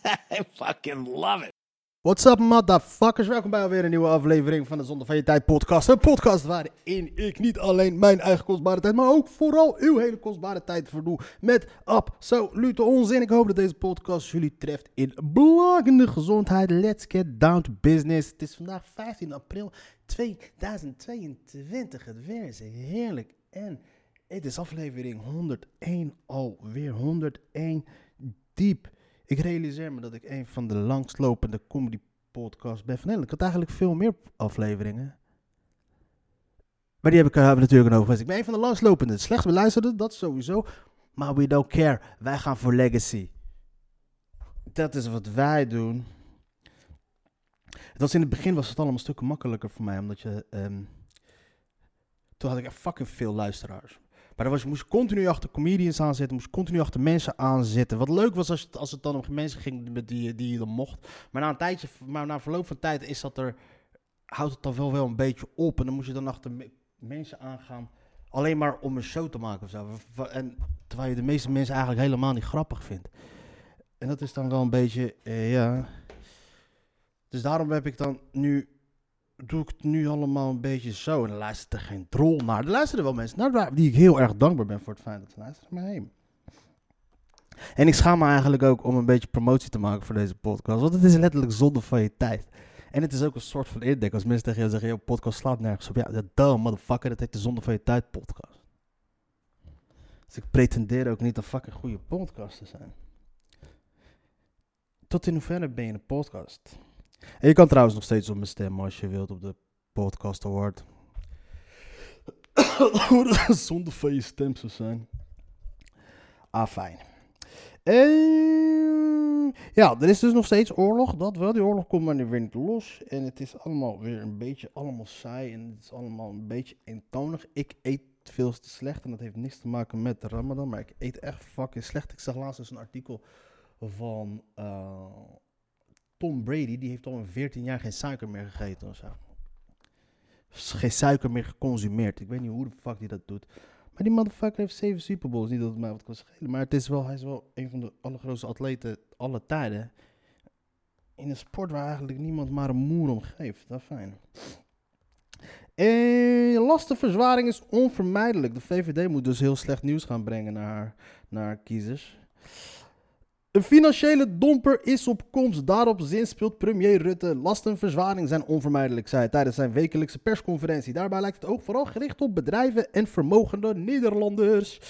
I fucking love it. What's up, motherfuckers? Welkom bij alweer een nieuwe aflevering van de Zonde van Je Tijd podcast. Een podcast waarin ik niet alleen mijn eigen kostbare tijd, maar ook vooral uw hele kostbare tijd verdoe met absolute onzin. Ik hoop dat deze podcast jullie treft in blakende gezondheid. Let's get down to business. Het is vandaag 15 april 2022. Het weer is heerlijk en het is aflevering 101 alweer. 101 diep. Ik realiseer me dat ik een van de langstlopende comedy podcasts ben van Nederland. Ik had eigenlijk veel meer afleveringen. Maar die heb ik uh, natuurlijk over geweest. Ik ben een van de langslopende. Slechts beluisterde, dat sowieso. Maar we don't care. Wij gaan voor legacy. Dat is wat wij doen. Het was in het begin was het allemaal stukken makkelijker voor mij. Omdat je... ehm, toen had ik echt fucking veel luisteraars. Maar was, moest je continu achter comedians aanzetten, moest continu achter mensen aanzetten. Wat leuk was als het, als het dan om mensen ging met die, die je dan mocht. Maar na een tijdje, maar na verloop van tijd is dat er, houdt het dan wel wel een beetje op. En dan moest je dan achter me- mensen aangaan, alleen maar om een show te maken of zo. En terwijl je de meeste mensen eigenlijk helemaal niet grappig vindt. En dat is dan wel een beetje, eh, ja. Dus daarom heb ik dan nu doe ik het nu allemaal een beetje zo. En dan luistert er geen drol naar. Er luisteren wel mensen naar die ik heel erg dankbaar ben voor het feit dat ze luisteren maar heen. En ik schaam me eigenlijk ook om een beetje promotie te maken voor deze podcast. Want het is letterlijk zonde van je tijd. En het is ook een soort van indek. Als mensen tegen je zeggen, joh, podcast slaat nergens op. Ja, dat duh, motherfucker, dat heet de zonde van je tijd podcast. Dus ik pretendeer ook niet een fucking goede podcast te zijn. Tot in hoeverre ben je een podcast? En je kan trouwens nog steeds op me stemmen als je wilt op de podcast award. Hoe dat een zonde van je stem zou zijn. Ah, fijn. En ja, er is dus nog steeds oorlog. Dat wel. Die oorlog komt maar weer niet los. En het is allemaal weer een beetje allemaal saai. En het is allemaal een beetje eentonig. Ik eet veel te slecht. En dat heeft niks te maken met de Ramadan. Maar ik eet echt fucking slecht. Ik zag laatst dus een artikel van eh, Tom Brady. Die heeft al een 14 jaar geen suiker meer gegeten of zo. Geen suiker meer geconsumeerd. Ik weet niet hoe de fuck hij dat doet. Maar die motherfucker heeft zeven Super Bowls. Niet dat het mij wat kan schelen. Maar het is wel, hij is wel een van de allergrootste atleten alle tijden. In een sport waar eigenlijk niemand maar een moer om geeft. Dat fijn. En lastenverzwaring is onvermijdelijk. De VVD moet dus heel slecht nieuws gaan brengen naar, naar kiezers. Een financiële domper is op komst. Daarop zinspeelt premier Rutte. Lastenverzwaring zijn onvermijdelijk, zei hij tijdens zijn wekelijkse persconferentie. Daarbij lijkt het ook vooral gericht op bedrijven en vermogende Nederlanders.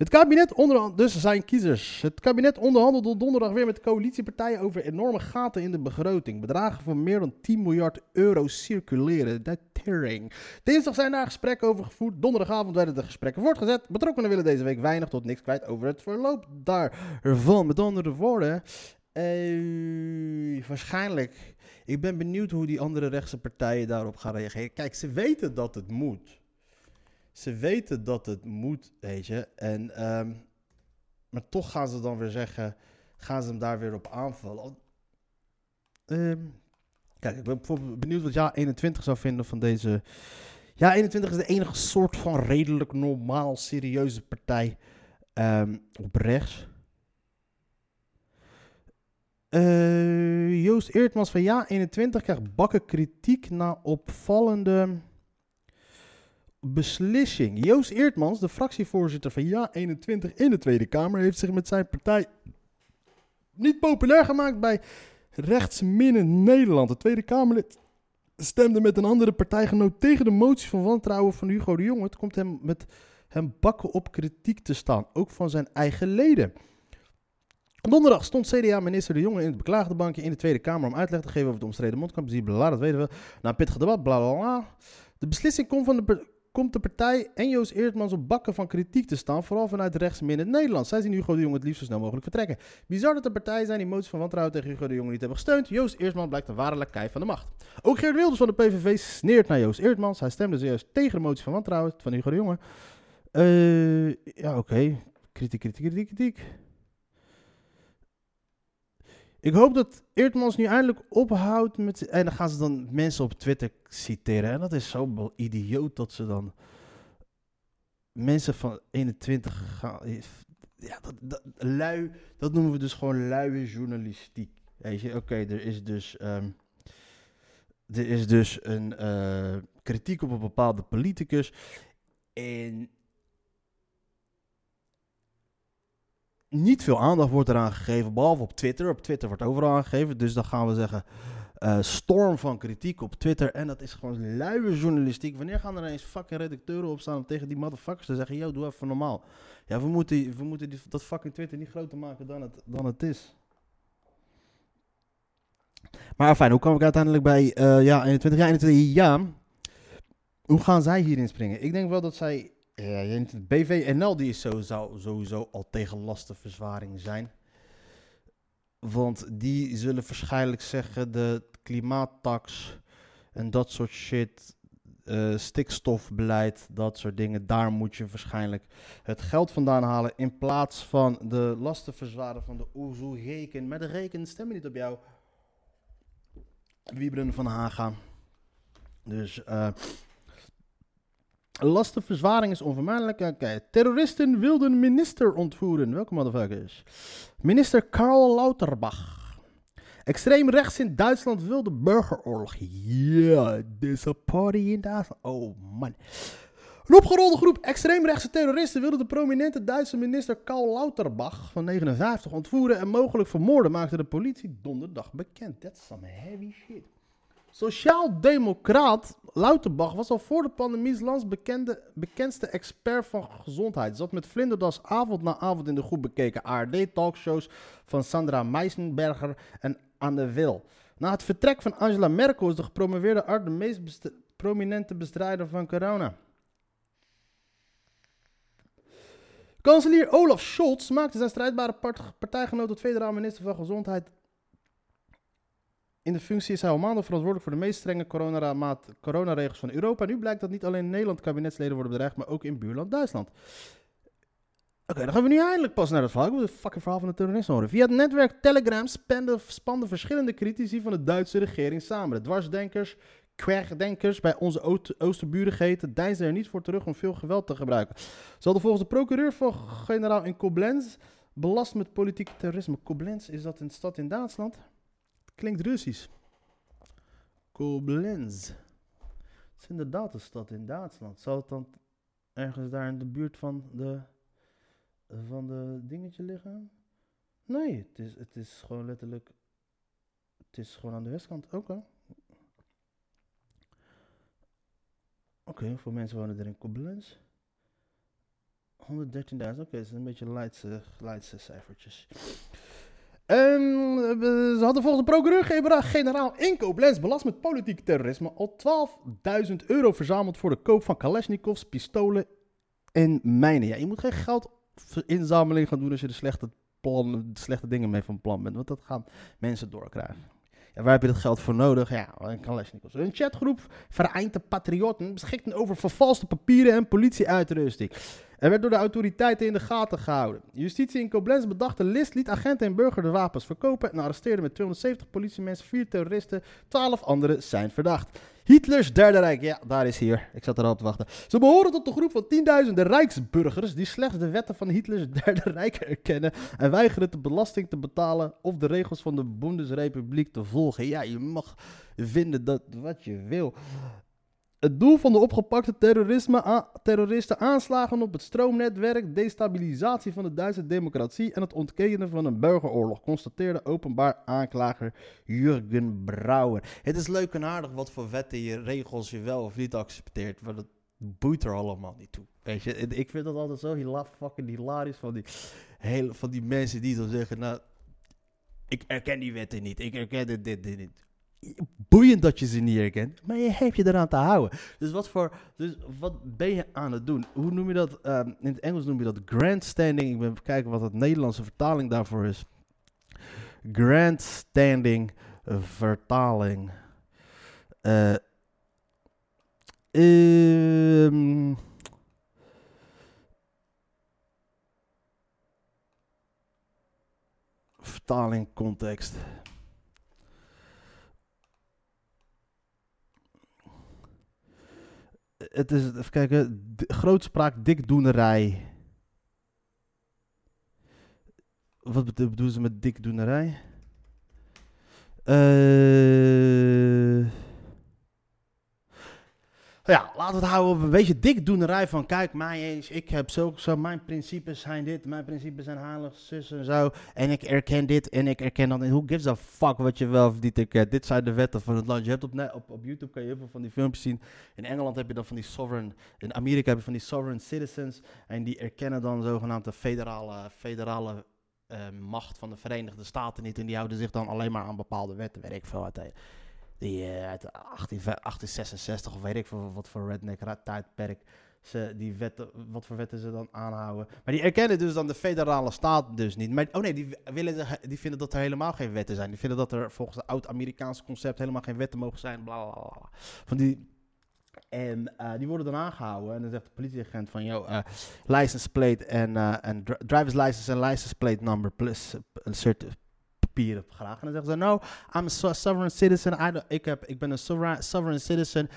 Het kabinet onderhand, dus zijn kiezers. Het kabinet onderhandelde donderdag weer met de coalitiepartijen over enorme gaten in de begroting. Bedragen van meer dan 10 miljard euro circuleren. Tering. Dinsdag zijn daar gesprekken over gevoerd. Donderdagavond werden de gesprekken voortgezet. Betrokkenen willen deze week weinig tot niks kwijt over het verloop daarvan. Met andere woorden, eh, waarschijnlijk. Ik ben benieuwd hoe die andere rechtse partijen daarop gaan reageren. Kijk, ze weten dat het moet. Ze weten dat het moet, weet je. En, ehm, maar toch gaan ze dan weer zeggen, gaan ze hem daar weer op aanvallen. Ehm, kijk, ik ben bijvoorbeeld benieuwd wat jaar 21 zou vinden van deze... Ja, 21 is de enige soort van redelijk normaal serieuze partij ehm, op rechts. Eh, Joost Eertmans van Ja 21 krijgt bakken kritiek na opvallende beslissing. Joost Eertmans, de fractievoorzitter van Ja 21 in de Tweede Kamer, heeft zich met zijn partij niet populair gemaakt bij rechtsminnen Nederland. De Tweede Kamerlid stemde met een andere partijgenoot tegen de motie van wantrouwen van Hugo de Jonge. Het komt hem met hem bakken op kritiek te staan, ook van zijn eigen leden. Donderdag stond CDA-minister De Jonge in het beklaagde bankje in de Tweede Kamer om uitleg te geven over de omstreden mondkapjes. Bla, dat weten we. Na een pittig debat, bla bla bla. De beslissing komt van de komt de partij en Joost Eertmans op bakken van kritiek te staan, vooral vanuit rechts het Nederland. Zij zien Hugo de Jong het liefst zo snel mogelijk vertrekken. Bizar dat de partijen zijn die motie van wantrouwen tegen Hugo de Jong niet hebben gesteund. Joost Eertmans blijkt een ware lakij van de macht. Ook Geert Wilders van de PVV sneert naar Joost Eertmans. Hij stemde zojuist tegen de motie van wantrouwen van Hugo de Jonge. Eh, ja, oké. Kritiek, kritiek, kritiek, kritiek. Ik hoop dat Eertmans nu eindelijk ophoudt met... En dan gaan ze dan mensen op Twitter citeren. En dat is zo idioot dat ze dan... Mensen van 21 gaan... Ja, dat, dat, lui... Dat noemen we dus gewoon luie journalistiek. Weet je, oké, er is dus... ehm, er is dus een eh, kritiek op een bepaalde politicus. En niet veel aandacht wordt eraan gegeven, behalve op Twitter. Op Twitter wordt overal aangegeven. Dus dan gaan we zeggen, eh, storm van kritiek op Twitter. En dat is gewoon luie journalistiek. Wanneer gaan er ineens fucking redacteuren opstaan om tegen die motherfuckers te zeggen... Yo, doe even normaal. Ja, we moeten, we moeten die, dat fucking Twitter niet groter maken dan het, dan het is. Maar fijn, hoe kwam ik uiteindelijk bij eh, ja, 21 jaar, 21 ja. Hoe gaan zij hierin springen? Ik denk wel dat zij... Ja, je- BVNL die is sowieso, sowieso al tegen lastenverzwaring zijn. Want die zullen waarschijnlijk zeggen de klimaattax en dat soort shit, eh, stikstofbeleid, dat soort dingen, daar moet je waarschijnlijk het geld vandaan halen in plaats van de lastenverzwaren van de OESO reken. Maar de reken stemmen niet op jou. Wieberen van Haga. Dus eh lastenverzwaring is onvermijdelijk. Terroristen wilden minister ontvoeren. Welke motherfuckers? Minister Karl Lauterbach. Extreem rechts in Duitsland wil de burgeroorlog. Ja, deze party in Duitsland. Oh man. Een opgerolde groep extreemrechtse terroristen wilde de prominente Duitse minister Karl Lauterbach van 59 ontvoeren en mogelijk vermoorden, maakte de politie donderdag bekend. That's some heavy shit. Sociaal-democraat Lauterbach was al voor de pandemie lands bekende, bekendste expert van gezondheid. Zat met vlinderdas avond na avond in de goed bekeken ARD-talkshows van Sandra Meisenberger en Anne Wil. Na het vertrek van Angela Merkel is de gepromoveerde arts de meest prominente bestrijder van corona. Kanselier Olaf Scholz maakte zijn strijdbare part- partijgenoot tot federaal minister van Gezondheid. In de functie is hij al maanden verantwoordelijk voor de meest strenge coronaregels van Europa. Nu blijkt dat niet alleen in Nederland kabinetsleden worden bedreigd, maar ook in buurland Duitsland. Oké, dan gaan we nu eindelijk pas naar het verhaal. Ik wil het fucking verhaal van de terroristen horen. Via het netwerk Telegram spanden, spanden verschillende critici van de Duitse regering samen. De dwarsdenkers, kwergdenkers, bij onze Oost- Oosterburen geheten, deinsden er niet voor terug om veel geweld te gebruiken. Ze hadden volgens de procureur van generaal in Koblenz belast met politiek terrorisme. Koblenz, is dat een stad in Duitsland? Klinkt Russisch. Koblenz. Het is inderdaad een stad in Duitsland. Zou het dan ergens daar in de buurt van de, van de dingetje liggen? Nee, het is, het is gewoon letterlijk. Het is gewoon aan de westkant. Oké. Oké, hoeveel mensen wonen er in Koblenz? 113.000, oké, dat is een beetje Leidse, Leidse cijfertjes. We- ze hadden volgens de procureur-generaal in Koblenz belast met politiek terrorisme al 12.000 euro verzameld voor de koop van Kalashnikovs, pistolen en mijnen. Ja, je moet geen geldinzameling gaan doen als je de slechte, plan, de slechte dingen mee van plan bent, want dat gaan mensen doorkrijgen. Waar heb je dat geld voor nodig? Ja, een Kalashnikov. Een chatgroep Vereinte Patriotten beschikte over vervalste papieren en politieuitrusting. Er werd door de autoriteiten in de gaten gehouden. Justitie in Koblenz bedacht de list, liet agenten en burger de wapens verkopen en arresteerde met 270 politiemensen, vier terroristen, 12 anderen zijn verdacht. Hitlers Derde Rijk, ja, daar is hier. Ik zat er al op te wachten. Ze behoren tot de groep van tienduizenden rijksburgers die slechts de wetten van Hitlers Derde Rijk erkennen en weigeren de belasting te betalen of de regels van de Bundesrepubliek te volgen. Ja, je mag vinden dat wat je wil. Het doel van de opgepakte terrorisme, terroristen aanslagen op het stroomnetwerk, destabilisatie van de Duitse democratie en het ontkenen van een burgeroorlog, constateerde openbaar aanklager Jurgen Brouwer. Het is leuk en aardig wat voor wetten je regels je wel of niet accepteert, maar dat boeit er allemaal niet toe. Weet je, ik vind dat altijd zo hila fucking hilarisch van die, hele, van die mensen die dan zeggen, nou, ik erken die wetten niet, ik erken dit, dit, dit niet. Boeiend dat je ze niet herkent, maar je hebt je eraan te houden. Dus wat, voor, dus wat ben je aan het doen? Hoe noem je dat? Ehm, in het Engels noem je dat grandstanding. Ik ben even kijken wat het Nederlandse vertaling daarvoor is. Grandstanding vertaling. Eh ehm, vertaling, context. Het is, even kijken, grootspraak, dikdoenerij. Wat bedoelen ze met dikdoenerij? Eh ja, laten we het houden op een beetje dikdoenerij van... Kijk, mij eens, ik heb zo, zo... Mijn principes zijn dit, mijn principes zijn heilig, zus en zo. En ik erken dit en ik erken dat. Who gives a fuck wat je wel of erkent? Dit zijn de wetten van het land. Je hebt op, op, op YouTube kan je heel veel van die filmpjes zien. In Engeland heb je dan van die sovereign... In Amerika heb je van die sovereign citizens. En die erkennen dan zogenaamd de federale, federale eh, macht van de Verenigde Staten niet. En die houden zich dan alleen maar aan bepaalde wetten. Weet ik veel uit die eh, uit 18, 1866 of weet ik veel wat voor redneck tijdperk ze die wetten, wat voor wetten ze dan aanhouden. Maar die erkennen dus dan de federale staat dus niet. Maar, oh nee, die, willen, die vinden dat er helemaal geen wetten zijn. Die vinden dat er volgens het oud-Amerikaanse concept helemaal geen wetten mogen zijn. Bla bla bla. Van die, en eh, die worden dan aangehouden. En dan zegt de politieagent van, yo, eh, license plate en, en dri- driver's license en license plate number plus een papieren graag. En dan zeggen ze, no, I'm a so- sovereign citizen. I ik, heb, ik ben een sovereign, sovereign citizen.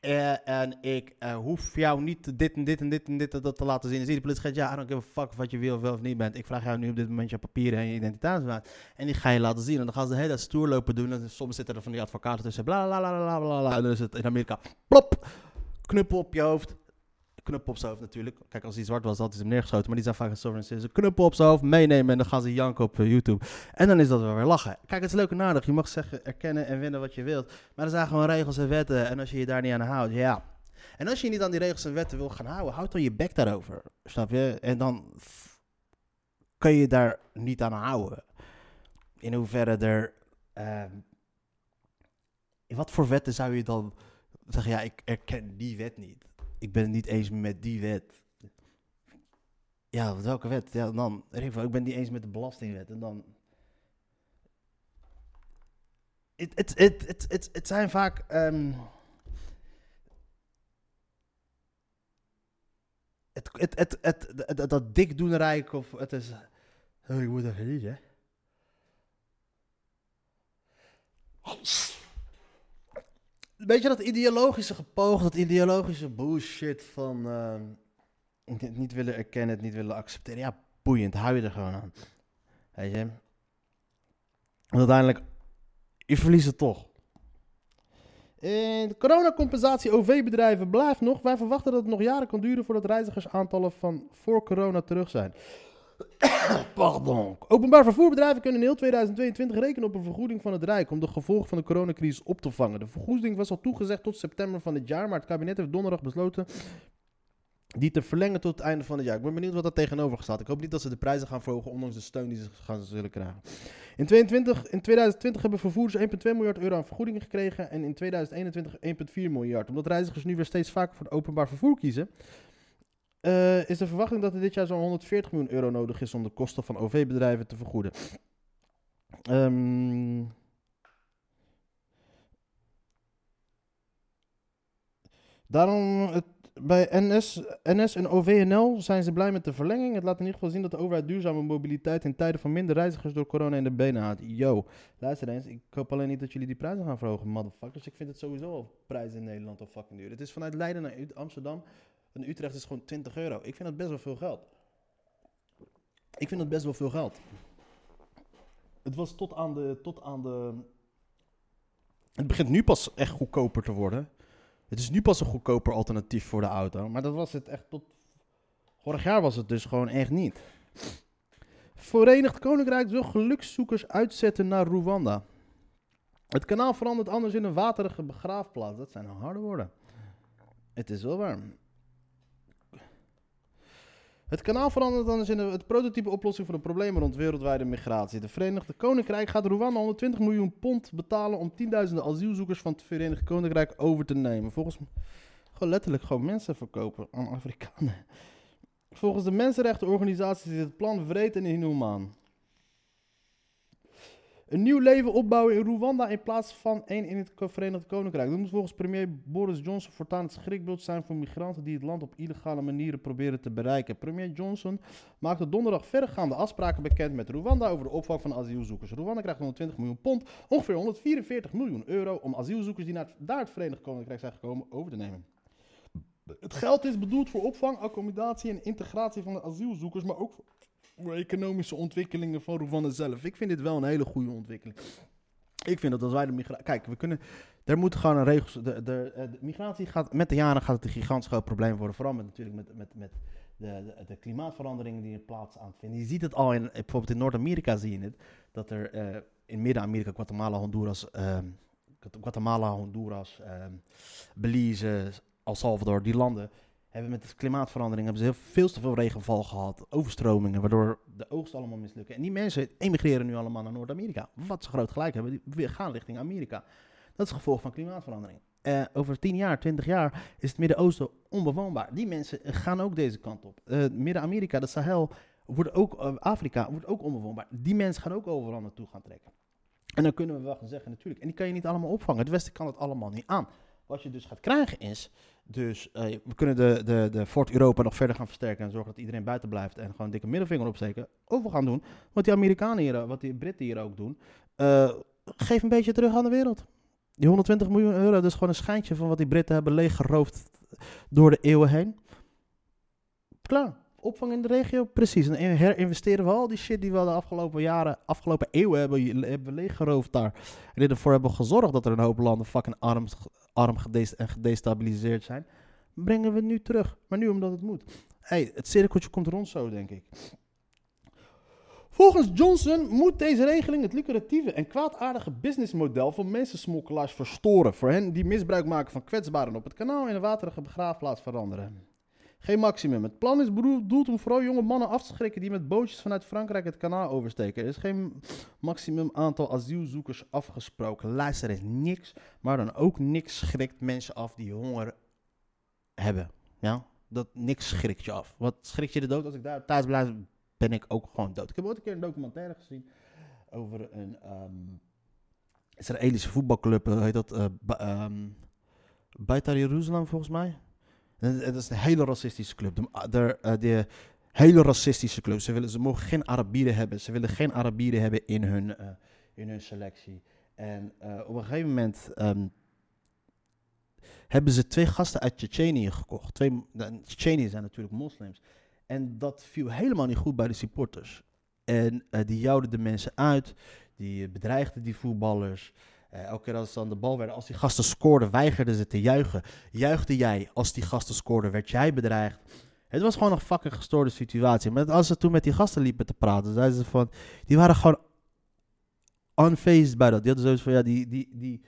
Eh, en ik eh, hoef jou niet dit en dit en dit en dit te laten zien. En zie de politie gaat, ja, I don't give a fuck wat je wil of wel of niet bent. Ik vraag jou nu op dit moment je papieren en je identiteitsbewijs. En die ga je laten zien. En dan gaan ze de hele stoer lopen doen. En soms zitten er van die advocaten tussen. Bla bla bla bla bla bla. En dan is het in Amerika, plop, knuppel op je hoofd. Knuppel op zijn hoofd natuurlijk. Kijk, als hij zwart was, had hij hem neergeschoten. Maar die zijn vaak een sovereign citizen. Knuppel op zijn hoofd, meenemen en dan gaan ze janken op eh, YouTube. En dan is dat wel weer lachen. Kijk, het is leuk en. Je mag zeggen, erkennen en winnen wat je wilt. Maar er zijn gewoon regels en wetten. En als je je daar niet aan houdt, ja. En als je niet aan die regels en wetten wil gaan houden, houd dan je bek daarover. Snap je? En dan kun je daar niet aan houden. In hoeverre er. ehm, wat voor wetten zou je dan zeggen, ja, ik erken die wet niet. Ik ben het niet eens met die wet. Ja, welke wet? Ja, dan, ik ben niet eens met de belastingwet. En dan. Het, zijn vaak. ehm, het, het, het, het, dat dikdoenerijk of het is. Oh, ik moet even niet, hè? Weet je dat ideologische gepoog, dat ideologische bullshit van ehm, het niet willen erkennen, het niet willen accepteren. Ja, boeiend, hou je er gewoon aan. Weet je? Uiteindelijk, je verliest het toch. En de coronacompensatie OV-bedrijven blijft nog. Wij verwachten dat het nog jaren kan duren voordat reizigersaantallen van voor corona terug zijn. Pardon. Openbaar vervoerbedrijven kunnen in heel 2022 rekenen op een vergoeding van het Rijk om de gevolgen van de coronacrisis op te vangen. De vergoeding was al toegezegd tot september van dit jaar, maar het kabinet heeft donderdag besloten die te verlengen tot het einde van het jaar. Ik ben benieuwd wat daar tegenover staat. Ik hoop niet dat ze de prijzen gaan verhogen, ondanks de steun die ze gaan zullen krijgen. In, 22, in 2020 hebben vervoerders 1,2 miljard euro aan vergoedingen gekregen en in 2021 1,4 miljard. Omdat reizigers nu weer steeds vaker voor het openbaar vervoer kiezen, eh, is de verwachting dat er dit jaar zo'n 140 miljoen euro nodig is om de kosten van OV-bedrijven te vergoeden. Ehm, daarom, het, bij NS, NS en OVNL zijn ze blij met de verlenging. Het laat in ieder geval zien dat de overheid duurzame mobiliteit in tijden van minder reizigers door corona in de benen houdt. Yo, luister eens, ik hoop alleen niet dat jullie die prijzen gaan verhogen, motherfuckers. Ik vind het sowieso al prijzen in Nederland al fucking duur. Het is vanuit Leiden naar Amsterdam en Utrecht is gewoon 20 euro. Ik vind dat best wel veel geld. Ik vind dat best wel veel geld. Het was tot aan de. Tot aan de het begint nu pas echt goedkoper te worden. Het is nu pas een goedkoper alternatief voor de auto. Maar dat was het echt tot. Vorig jaar was het dus gewoon echt niet. Verenigd Koninkrijk wil gelukszoekers uitzetten naar Rwanda. Het kanaal verandert anders in een waterige begraafplaats. Dat zijn harde woorden. Het is wel waar. Het kanaal verandert dan eens in het prototype oplossing voor de problemen rond wereldwijde migratie. De Verenigde Koninkrijk gaat Rwanda 120 miljoen pond betalen om tienduizenden asielzoekers van het Verenigd Koninkrijk over te nemen. Volgens gewoon letterlijk gewoon mensen verkopen aan Afrikanen. Volgens de mensenrechtenorganisaties is het plan wreed en inhumaan. Een nieuw leven opbouwen in Rwanda in plaats van één in het Verenigd Koninkrijk. Dat moet volgens premier Boris Johnson voortaan het schrikbeeld zijn voor migranten die het land op illegale manieren proberen te bereiken. Premier Johnson maakte donderdag verregaande afspraken bekend met Rwanda over de opvang van asielzoekers. Rwanda krijgt 120 miljoen pond, ongeveer 144 miljoen euro, om asielzoekers die naar, naar het Verenigd Koninkrijk zijn gekomen over te nemen. Het geld is bedoeld voor opvang, accommodatie en integratie van de asielzoekers, maar ook voor economische ontwikkelingen van Rwanda zelf. Ik vind dit wel een hele goede ontwikkeling. Ik vind dat als wij de migratie... Kijk, we kunnen... Er moet gewoon een regels... De, de, de, migratie gaat... Met de jaren gaat het een gigantisch groot probleem worden. Vooral met, natuurlijk met, met, met de, de, de klimaatveranderingen die er plaats aan vinden. Je ziet het al in... Bijvoorbeeld in Noord-Amerika zie je het. Dat er uh, in Midden-Amerika, Guatemala, Honduras... Uh, Guatemala, Honduras, uh, Belize, El Salvador, die landen hebben met de klimaatverandering hebben ze heel veel te veel regenval gehad, overstromingen, waardoor de oogst allemaal mislukken. En die mensen emigreren nu allemaal naar Noord-Amerika. Wat ze groot gelijk hebben, die gaan richting Amerika. Dat is het gevolg van klimaatverandering. Uh, over 10 jaar, 20 jaar is het Midden-Oosten onbewoonbaar. Die mensen gaan ook deze kant op. Uh, Midden-Amerika, de Sahel, wordt ook, uh, Afrika wordt ook onbewoonbaar. Die mensen gaan ook overal naartoe gaan trekken. En dan kunnen we wel zeggen, natuurlijk. En die kan je niet allemaal opvangen. Het Westen kan het allemaal niet aan. Wat je dus gaat krijgen is, dus uh, we kunnen de, de, de Fort Europa nog verder gaan versterken en zorgen dat iedereen buiten blijft en gewoon een dikke middelvinger opsteken. Of we gaan doen wat die Amerikanen hier, wat die Britten hier ook doen. Uh, geef een beetje terug aan de wereld. Die 120 miljoen euro, dat is gewoon een schijntje van wat die Britten hebben leeggeroofd door de eeuwen heen. Klaar. Opvang in de regio, precies. En herinvesteren we al die shit die we de afgelopen jaren, afgelopen eeuwen hebben, hebben leeggeroofd daar. En ervoor hebben gezorgd dat er een hoop landen fucking arm, arm en gedestabiliseerd zijn. Brengen we nu terug. Maar nu omdat het moet. hey, het cirkeltje komt rond zo, denk ik. Volgens Johnson moet deze regeling het lucratieve en kwaadaardige businessmodel van mensensmokkelaars verstoren. Voor hen die misbruik maken van kwetsbaren op het kanaal in een waterige begraafplaats veranderen. Geen maximum. Het plan is bedoeld om vooral jonge mannen af te schrikken die met bootjes vanuit Frankrijk het kanaal oversteken. Er is geen maximum aantal asielzoekers afgesproken. Luister eens, niks, maar dan ook niks schrikt mensen af die honger hebben. Ja, dat niks schrikt je af. Wat schrikt je de dood? Als ik daar thuis blijf, ben ik ook gewoon dood. Ik heb ooit een keer een documentaire gezien over een um, Israëlische voetbalclub. Heet dat? Uh, um, Beitar Jeruzalem volgens mij. Het is een hele racistische club. De, de, uh, de, hele racistische club. Ze, willen, ze mogen geen Arabieren hebben. Ze willen geen Arabieren hebben in hun, in hun selectie. En op een gegeven moment um, hebben ze twee gasten uit Tsjetsjenië gekocht. Twee, Tsjetsjenië zijn natuurlijk moslims. En dat viel helemaal niet goed bij de supporters. En die jouden de mensen uit. Die bedreigden die voetballers. Uh, elke keer als ze aan de bal werden, als die gasten scoorden, weigerden ze te juichen. Juichte jij als die gasten scoorden, werd jij bedreigd. Het was gewoon een fucking gestoorde situatie. Maar als ze toen met die gasten liepen te praten, zeiden ze van, die waren gewoon unfazed bij dat. Die hadden zoiets van, ja, die, die, die,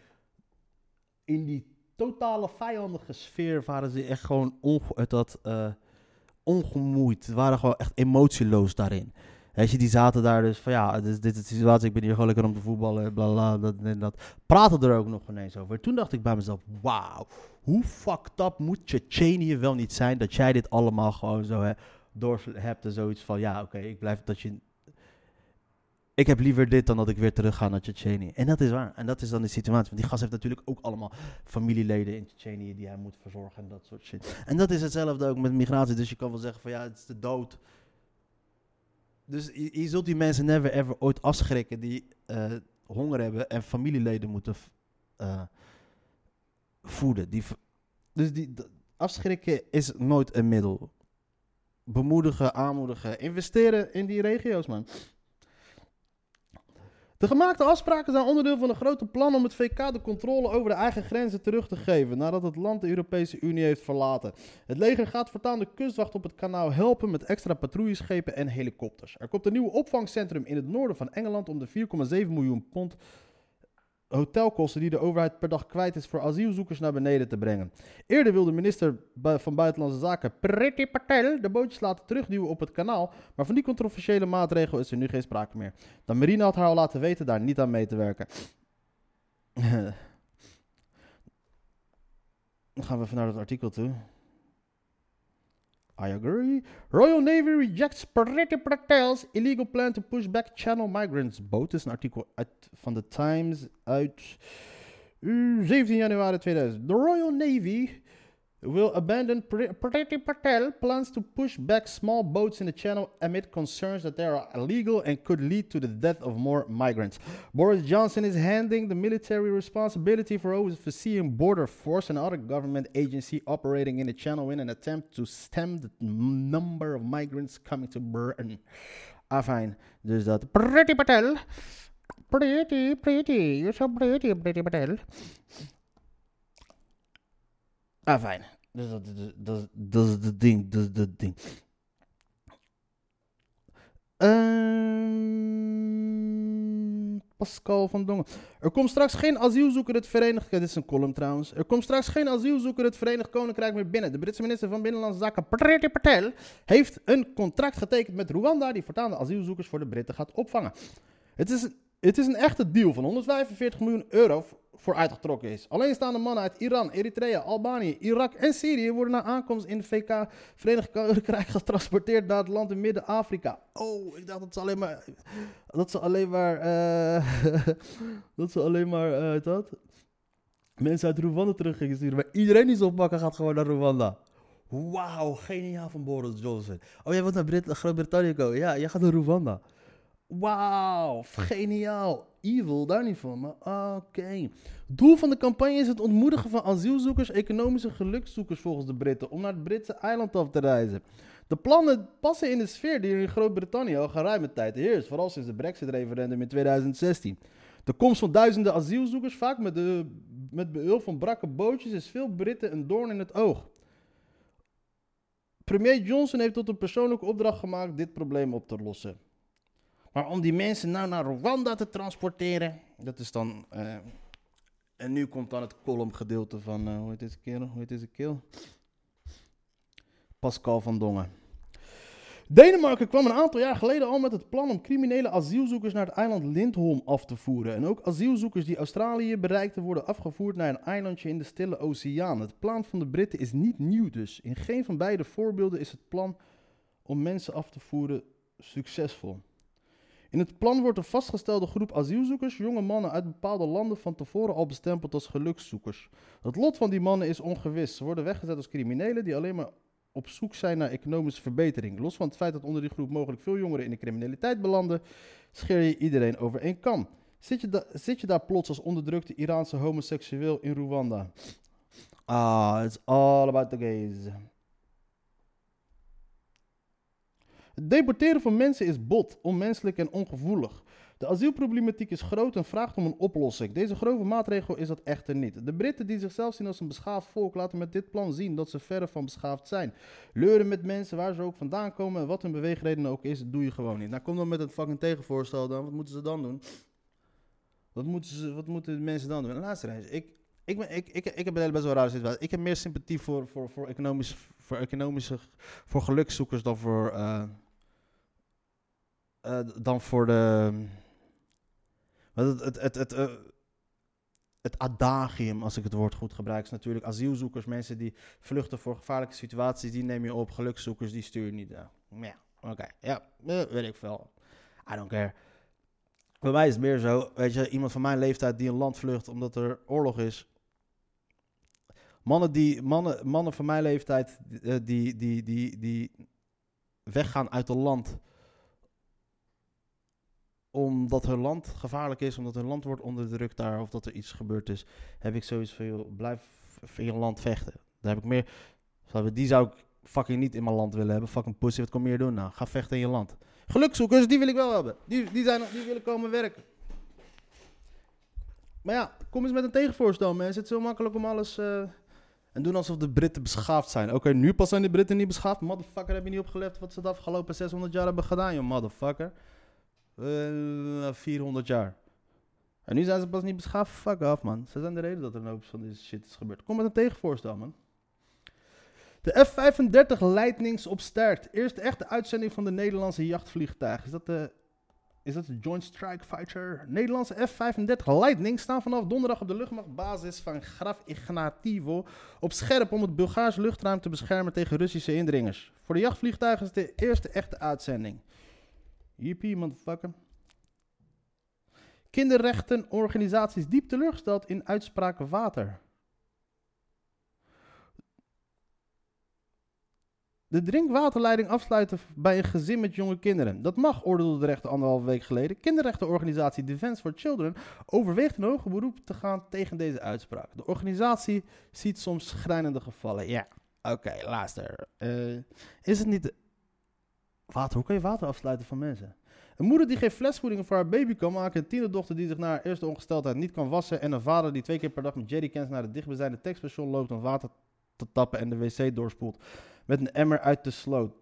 in die totale vijandige sfeer waren ze echt gewoon onge dat, uh, ongemoeid. Ze waren gewoon echt emotieloos daarin. Weet je, die zaten daar dus van ja, dit, is de situatie, ik ben hier gewoon lekker om te voetballen, bla bla, dat en dat. Praten er ook nog ineens over. Toen dacht ik bij mezelf, wauw, hoe fucked up moet Tsjetsjenië wel niet zijn dat jij dit allemaal gewoon zo hè, door hebt en zoiets van ja, oké, ik blijf dat je... Ik heb liever dit dan dat ik weer terug ga naar Tsjetsjenië. En dat is waar. En dat is dan de situatie. Want die gast heeft natuurlijk ook allemaal familieleden in Tsjetsjenië die hij moet verzorgen en dat soort shit. En dat is hetzelfde ook met migratie. Dus je kan wel zeggen van ja, het is de dood dus je, zult die mensen never ever ooit afschrikken die uh, honger hebben en familieleden moeten uh, voeden. Die, dus die, afschrikken is nooit een middel. Bemoedigen, aanmoedigen, investeren in die regio's, man. De gemaakte afspraken zijn onderdeel van een grote plan om het VK de controle over de eigen grenzen terug te geven nadat het land de Europese Unie heeft verlaten. Het leger gaat voortaan de kustwacht op het kanaal helpen met extra patrouilleschepen en helikopters. Er komt een nieuw opvangcentrum in het noorden van Engeland om de 4,7 miljoen pond hotelkosten die de overheid per dag kwijt is voor asielzoekers naar beneden te brengen. Eerder wilde minister van Buitenlandse Zaken Priti Patel de bootjes laten terugduwen op het kanaal, maar van die controversiële maatregel is er nu geen sprake meer. De marine had haar al laten weten daar niet aan mee te werken. Dan gaan we even naar het artikel toe. I agree. Royal Navy rejects Priti Patel's illegal plan to push back channel migrants boat. is een artikel uit, van The Times uit uh, 17 januari 2000. The Royal Navy will abandon Priti Patel plans to push back small boats in the channel amid concerns that they are illegal and could lead to the death of more migrants. Boris Johnson is handing the military responsibility for overseeing border force and other government agency operating in the channel in an attempt to stem the number of migrants coming to Britain. Ah, fijn. Dus dat. Pretty Patel. Pretty, pretty. You're so pretty, pretty Patel. Ah, fijn. Dus dat, dat, dat, is het ding. Dat is ding. Ehm, Pascal van Dongen. Er komt straks geen asielzoeker het Verenigd... Dit is een column trouwens. Er komt straks geen asielzoeker het Verenigd Koninkrijk meer binnen. De Britse minister van Binnenlandse Zaken, Priti Patel, heeft een contract getekend met Rwanda... die voortaan de asielzoekers voor de Britten gaat opvangen. Het is, het is een echte deal van 145 miljoen euro voor uitgetrokken is. Alleenstaande mannen uit Iran, Eritrea, Albanië, Irak en Syrië... worden na aankomst in VK Verenigd Koninkrijk getransporteerd naar het land in Midden-Afrika. Oh, ik dacht dat ze alleen maar... Dat ze alleen maar... eh, dat ze alleen maar... weet dat? Mensen uit Rwanda terug gingen sturen. Maar iedereen die ze oppakken gaat gewoon naar Rwanda. Wauw, geniaal van Boris Johnson. Oh, jij wilt naar Brit- Groot-Brittannië komen? Ja, jij gaat naar Rwanda. Wauw, geniaal. Evil, daar niet van, maar oké. Doel van de campagne is het ontmoedigen van asielzoekers, economische gelukzoekers volgens de Britten, om naar het Britse eiland af te reizen. De plannen passen in de sfeer die er in Groot-Brittannië al geruime tijd heerst, vooral sinds het Brexit-referendum in 2016. De komst van duizenden asielzoekers, vaak met, de, met behulp van brakke bootjes, is veel Britten een doorn in het oog. Premier Johnson heeft tot een persoonlijke opdracht gemaakt dit probleem op te lossen. Maar om die mensen nou naar Rwanda te transporteren, dat is dan. eh, en nu komt dan het columngedeelte van. eh, hoe heet deze kerel? Hoe heet deze kerel? Pascal van Dongen. Denemarken kwam een aantal jaar geleden al met het plan om criminele asielzoekers naar het eiland Lindholm af te voeren. En ook asielzoekers die Australië bereikten worden afgevoerd naar een eilandje in de Stille Oceaan. Het plan van de Britten is niet nieuw dus. In geen van beide voorbeelden is het plan om mensen af te voeren succesvol. In het plan wordt een vastgestelde groep asielzoekers, jonge mannen uit bepaalde landen, van tevoren al bestempeld als gelukszoekers. Het lot van die mannen is ongewis. Ze worden weggezet als criminelen die alleen maar op zoek zijn naar economische verbetering. Los van het feit dat onder die groep mogelijk veel jongeren in de criminaliteit belanden, scheer je iedereen over één kam. Zit je, zit je daar plots als onderdrukte Iraanse homoseksueel in Rwanda? Ah, it's all about the gays. Het deporteren van mensen is bot, onmenselijk en ongevoelig. De asielproblematiek is groot en vraagt om een oplossing. Deze grove maatregel is dat echter niet. De Britten die zichzelf zien als een beschaafd volk laten met dit plan zien dat ze verre van beschaafd zijn. Leuren met mensen waar ze ook vandaan komen en wat hun beweegreden ook is, doe je gewoon niet. Nou, kom dan met het fucking tegenvoorstel dan. Wat moeten ze dan doen? Wat moeten, ze, wat moeten mensen dan doen? En luister eens, ik, ik, ben, ik, ik, ik heb een best wel rare situatie. Ik heb meer sympathie voor, voor, voor, economisch, voor economische, voor gelukszoekers dan voor, eh, eh, dan voor de, het, het, het, het, eh, het adagium, als ik het woord goed gebruik, is natuurlijk asielzoekers, mensen die vluchten voor gevaarlijke situaties, die neem je op. Gelukszoekers, die stuur je niet. Ja, oké. Ja, eh, weet ik veel. I don't care. Bij mij is het meer zo, weet je, iemand van mijn leeftijd die een land vlucht omdat er oorlog is. Mannen, die, mannen, mannen van mijn leeftijd eh, die, die, die, die weggaan uit een land omdat hun land gevaarlijk is, omdat hun land wordt onderdrukt daar, of dat er iets gebeurd is, heb ik zoiets van, blijf in je land vechten. Daar heb ik meer, die zou ik fucking niet in mijn land willen hebben. Fucking pussy, wat kom je hier doen nou? Ga vechten in je land. Gelukzoekers, die wil ik wel hebben. Die, die, zijn, die willen komen werken. Maar ja, kom eens met een tegenvoorstel, mensen. Het is zo makkelijk om alles... eh, en doen alsof de Britten beschaafd zijn. Oké, nu pas zijn de Britten niet beschaafd. Motherfucker, heb je niet opgelet wat ze de afgelopen 600 jaar hebben gedaan, joh, motherfucker. Eh, 400 jaar. En nu zijn ze pas niet beschaafd. Fuck off, man. Ze zijn de reden dat er een hoop van deze shit is gebeurd. Kom met een tegenvoorstel, man. De F-35 Lightnings op start. Eerste echte uitzending van de Nederlandse jachtvliegtuig. Is dat de, is dat de Joint Strike Fighter? Nederlandse F-35 Lightning staan vanaf donderdag op de luchtmachtbasis van Graf Ignativo op scherp om het Bulgaarse luchtruim te beschermen tegen Russische indringers. Voor de jachtvliegtuigen is het de eerste echte uitzending. Yippie, motherfucker. Kinderrechtenorganisaties diep teleurgesteld in uitspraak water. De drinkwaterleiding afsluiten bij een gezin met jonge kinderen. Dat mag, oordeelde de rechter anderhalve week geleden. Kinderrechtenorganisatie Defense for Children overweegt een hoger beroep te gaan tegen deze uitspraak. De organisatie ziet soms schrijnende gevallen. Ja, oké, luister. Eh, is het niet... Water, hoe kan je water afsluiten van mensen? Een moeder die geen flesvoeding voor haar baby kan maken. Een tienerdochter die zich na haar eerste ongesteldheid niet kan wassen. En een vader die twee keer per dag met jerrycans naar het dichtbijzijnde tankstation loopt om water te tappen en de wc doorspoelt. Met een emmer uit de sloot.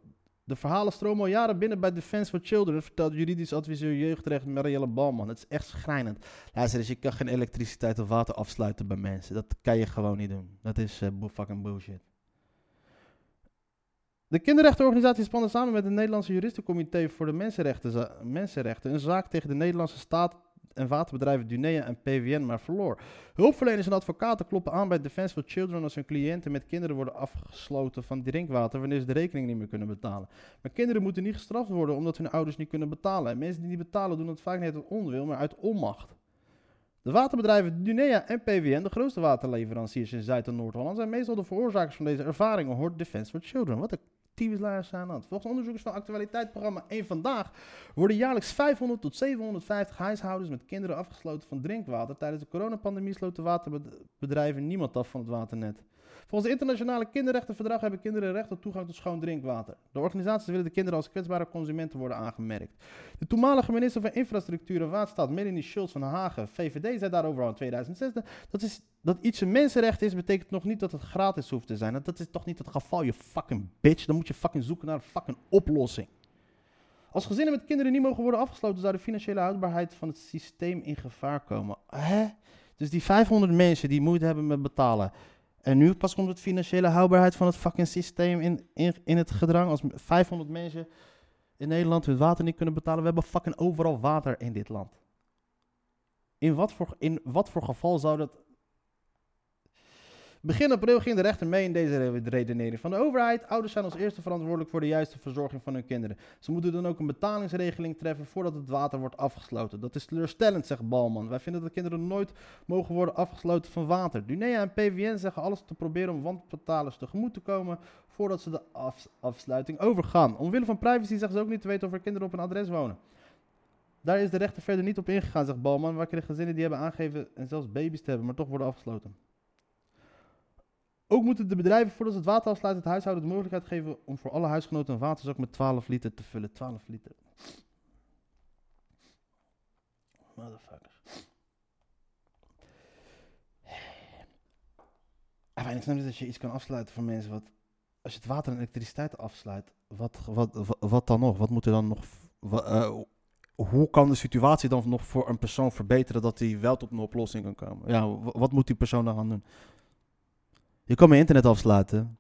De verhalen stromen al jaren binnen bij Defense for Children, vertelt juridisch adviseur jeugdrecht Marielle Balman. Het is echt schrijnend. Luister eens, je kan geen elektriciteit of water afsluiten bij mensen. Dat kan je gewoon niet doen. Dat is uh, fucking bullshit. De kinderrechtenorganisatie spannen samen met het Nederlandse Juristencomité voor de Mensenrechten, mensenrechten een zaak tegen de Nederlandse staat en waterbedrijven Dunea en PWN maar verloor. Hulpverleners en advocaten kloppen aan bij Defense for Children als hun cliënten met kinderen worden afgesloten van drinkwater wanneer ze de rekening niet meer kunnen betalen. Maar kinderen moeten niet gestraft worden omdat hun ouders niet kunnen betalen. En mensen die niet betalen doen het vaak niet uit onwil, maar uit onmacht. De waterbedrijven Dunea en PWN, de grootste waterleveranciers in Zuid- en Noord-Holland, zijn meestal de veroorzakers van deze ervaringen, hoort Defense for Children. Wat een aan. Volgens onderzoekers van actualiteitsprogramma 1 Vandaag worden jaarlijks 500 tot 750 huishoudens met kinderen afgesloten van drinkwater. Tijdens de coronapandemie sloten waterbedrijven niemand af van het waternet. Volgens het internationale kinderrechtenverdrag hebben kinderen recht op toegang tot schoon drinkwater. De organisaties willen de kinderen als kwetsbare consumenten worden aangemerkt. De toenmalige minister van Infrastructuur en Waterstaat, Melanie Schultz van Hagen, VVD, zei daarover al in 2006. Dat, is, dat iets een mensenrecht is, betekent nog niet dat het gratis hoeft te zijn. Dat is toch niet het geval, je fucking bitch. Dan moet je fucking zoeken naar een fucking oplossing. Als gezinnen met kinderen niet mogen worden afgesloten, zou de financiële houdbaarheid van het systeem in gevaar komen. Hè? Dus die 500 mensen die moeite hebben met betalen, en nu pas komt het financiële houdbaarheid van het fucking systeem in, in, in het gedrang. Als 500 mensen in Nederland hun water niet kunnen betalen. We hebben fucking overal water in dit land. In wat voor, in wat voor geval zou dat Begin april ging de rechter mee in deze redenering van de overheid. Ouders zijn als eerste verantwoordelijk voor de juiste verzorging van hun kinderen. Ze moeten dan ook een betalingsregeling treffen voordat het water wordt afgesloten. Dat is teleurstellend, zegt Balman. Wij vinden dat kinderen nooit mogen worden afgesloten van water. Dunea en PVN zeggen alles te proberen om wanbetalers tegemoet te komen voordat ze de afsluiting overgaan. Omwille van privacy zeggen ze ook niet te weten of er kinderen op een adres wonen. Daar is de rechter verder niet op ingegaan, zegt Balman. Waar de gezinnen die hebben aangegeven en zelfs baby's te hebben, maar toch worden afgesloten. Ook moeten de bedrijven voordat ze het water afsluiten het huishouden de mogelijkheid geven om voor alle huisgenoten een waterzak met 12 liter te vullen. 12 liter. Motherfuckers. Ik snap niet dat je iets kan afsluiten voor mensen. Wat, als je het water en elektriciteit afsluit, wat, wat, wat, dan nog? Wat moet er dan nog... Uh, hoe kan de situatie dan nog voor een persoon verbeteren dat hij wel tot een oplossing kan komen? Ja, wat moet die persoon dan gaan doen? Je kan mijn internet afsluiten.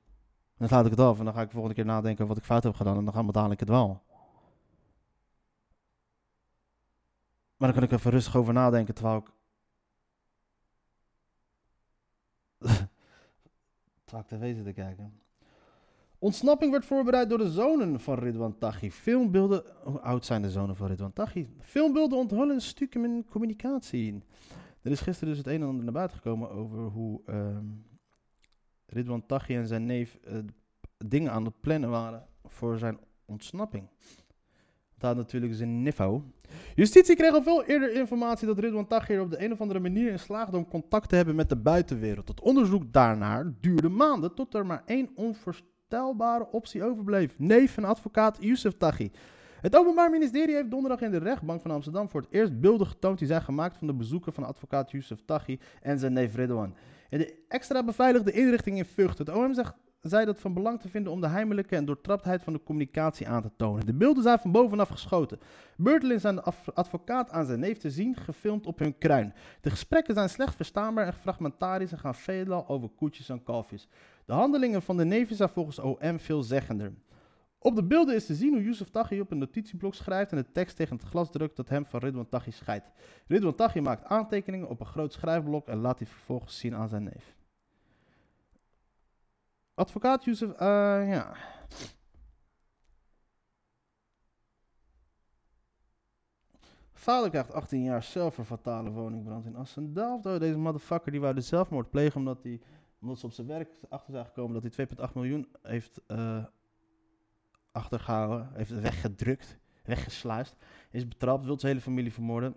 Dan sluit ik het af en dan ga ik de volgende keer nadenken wat ik fout heb gedaan en dan gaan we dadelijk het wel. Maar dan kan ik even rustig over nadenken terwijl ik. terwijl ik tv te kijken. Ontsnapping werd voorbereid door de zonen van Ridwan Taghi. Filmbeelden. Hoe oud zijn de zonen van Ridwan Taghi? Filmbeelden onthullen stukken in communicatie. Er is gisteren dus het een en ander naar buiten gekomen over hoe. Uh, Ridwan Taghi en zijn neef uh, dingen aan het plannen waren voor zijn ontsnapping. Dat had natuurlijk zijn niffo. Justitie kreeg al veel eerder informatie dat Ridwan Taghi er op de een of andere manier in slaagde om contact te hebben met de buitenwereld. Het onderzoek daarnaar duurde maanden tot er maar één onvoorstelbare optie overbleef. Neef en advocaat Youssef Taghi. Het Openbaar Ministerie heeft donderdag in de rechtbank van Amsterdam voor het eerst beelden getoond die zijn gemaakt van de bezoeken van advocaat Youssef Taghi en zijn neef Ridwan. In de extra beveiligde inrichting in Vught. Het OM zegt zei dat van belang te vinden om de heimelijke en doortraptheid van de communicatie aan te tonen. De beelden zijn van bovenaf geschoten. Beurtel is zijn af- advocaat aan zijn neef te zien, gefilmd op hun kruin. De gesprekken zijn slecht verstaanbaar en fragmentarisch en gaan veelal over koetjes en kalfjes. De handelingen van de neven zijn volgens OM veelzeggender. Op de beelden is te zien hoe Yusuf Taghi op een notitieblok schrijft en de tekst tegen het glas drukt dat hem van Ridwan Taghi scheidt. Ridwan Taghi maakt aantekeningen op een groot schrijfblok en laat die vervolgens zien aan zijn neef. Advocaat Yusuf, eh ja. Vader krijgt 18 jaar zelf voor fatale woningbrand in Assendaal. Deze motherfucker die wou de zelfmoord plegen omdat, hij, omdat ze op zijn werk achter zijn gekomen dat hij 2,8 miljoen heeft eh, achtergehouden, heeft weggedrukt, weggesluist. Is betrapt, wil zijn hele familie vermoorden.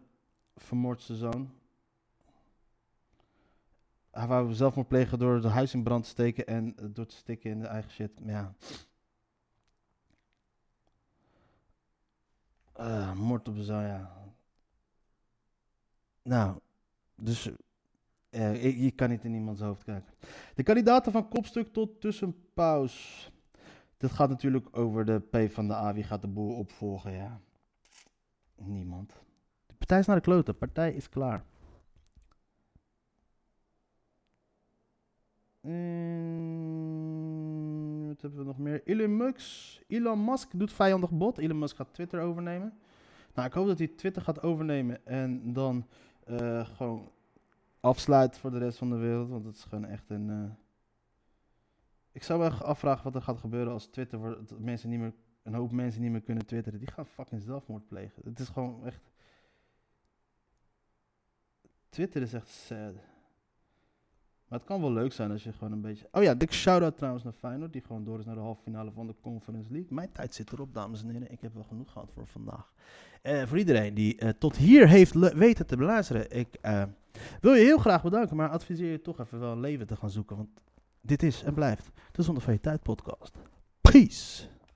Vermoordt zijn zoon. Hij wou zelfmoord plegen door het huis in brand te steken en door te stikken in de eigen shit. Maar Ja. Eh, moord op zijn zoon, ja. Nou, dus eh, je kan niet in iemands hoofd kijken. De kandidaten van kopstuk tot tussenpaus. Dit gaat natuurlijk over de P van de A. Wie gaat de boel opvolgen? Ja. Niemand. De partij is naar de kloten. De partij is klaar. Mm, wat hebben we nog meer? Elon Musk. Elon Musk doet vijandig bot. Elon Musk gaat Twitter overnemen. Nou, ik hoop dat hij Twitter gaat overnemen en dan eh, gewoon afsluit voor de rest van de wereld. Want het is gewoon echt een. eh, Ik zou echt afvragen wat er gaat gebeuren als Twitter mensen niet meer, een hoop mensen niet meer kunnen twitteren. Die gaan fucking zelfmoord plegen. Het is gewoon echt. Twitter is echt sad. Maar het kan wel leuk zijn als je gewoon een beetje... Oh ja, dik shout-out trouwens naar Feyenoord, die gewoon door is naar de halve finale van de Conference League. Mijn tijd zit erop, dames en heren. Ik heb wel genoeg gehad voor vandaag. Eh, voor iedereen die eh, tot hier heeft weten te beluisteren, ik eh, wil je heel graag bedanken, maar adviseer je toch even wel een leven te gaan zoeken, want dit is en blijft de Zonder van Tijd podcast. Peace!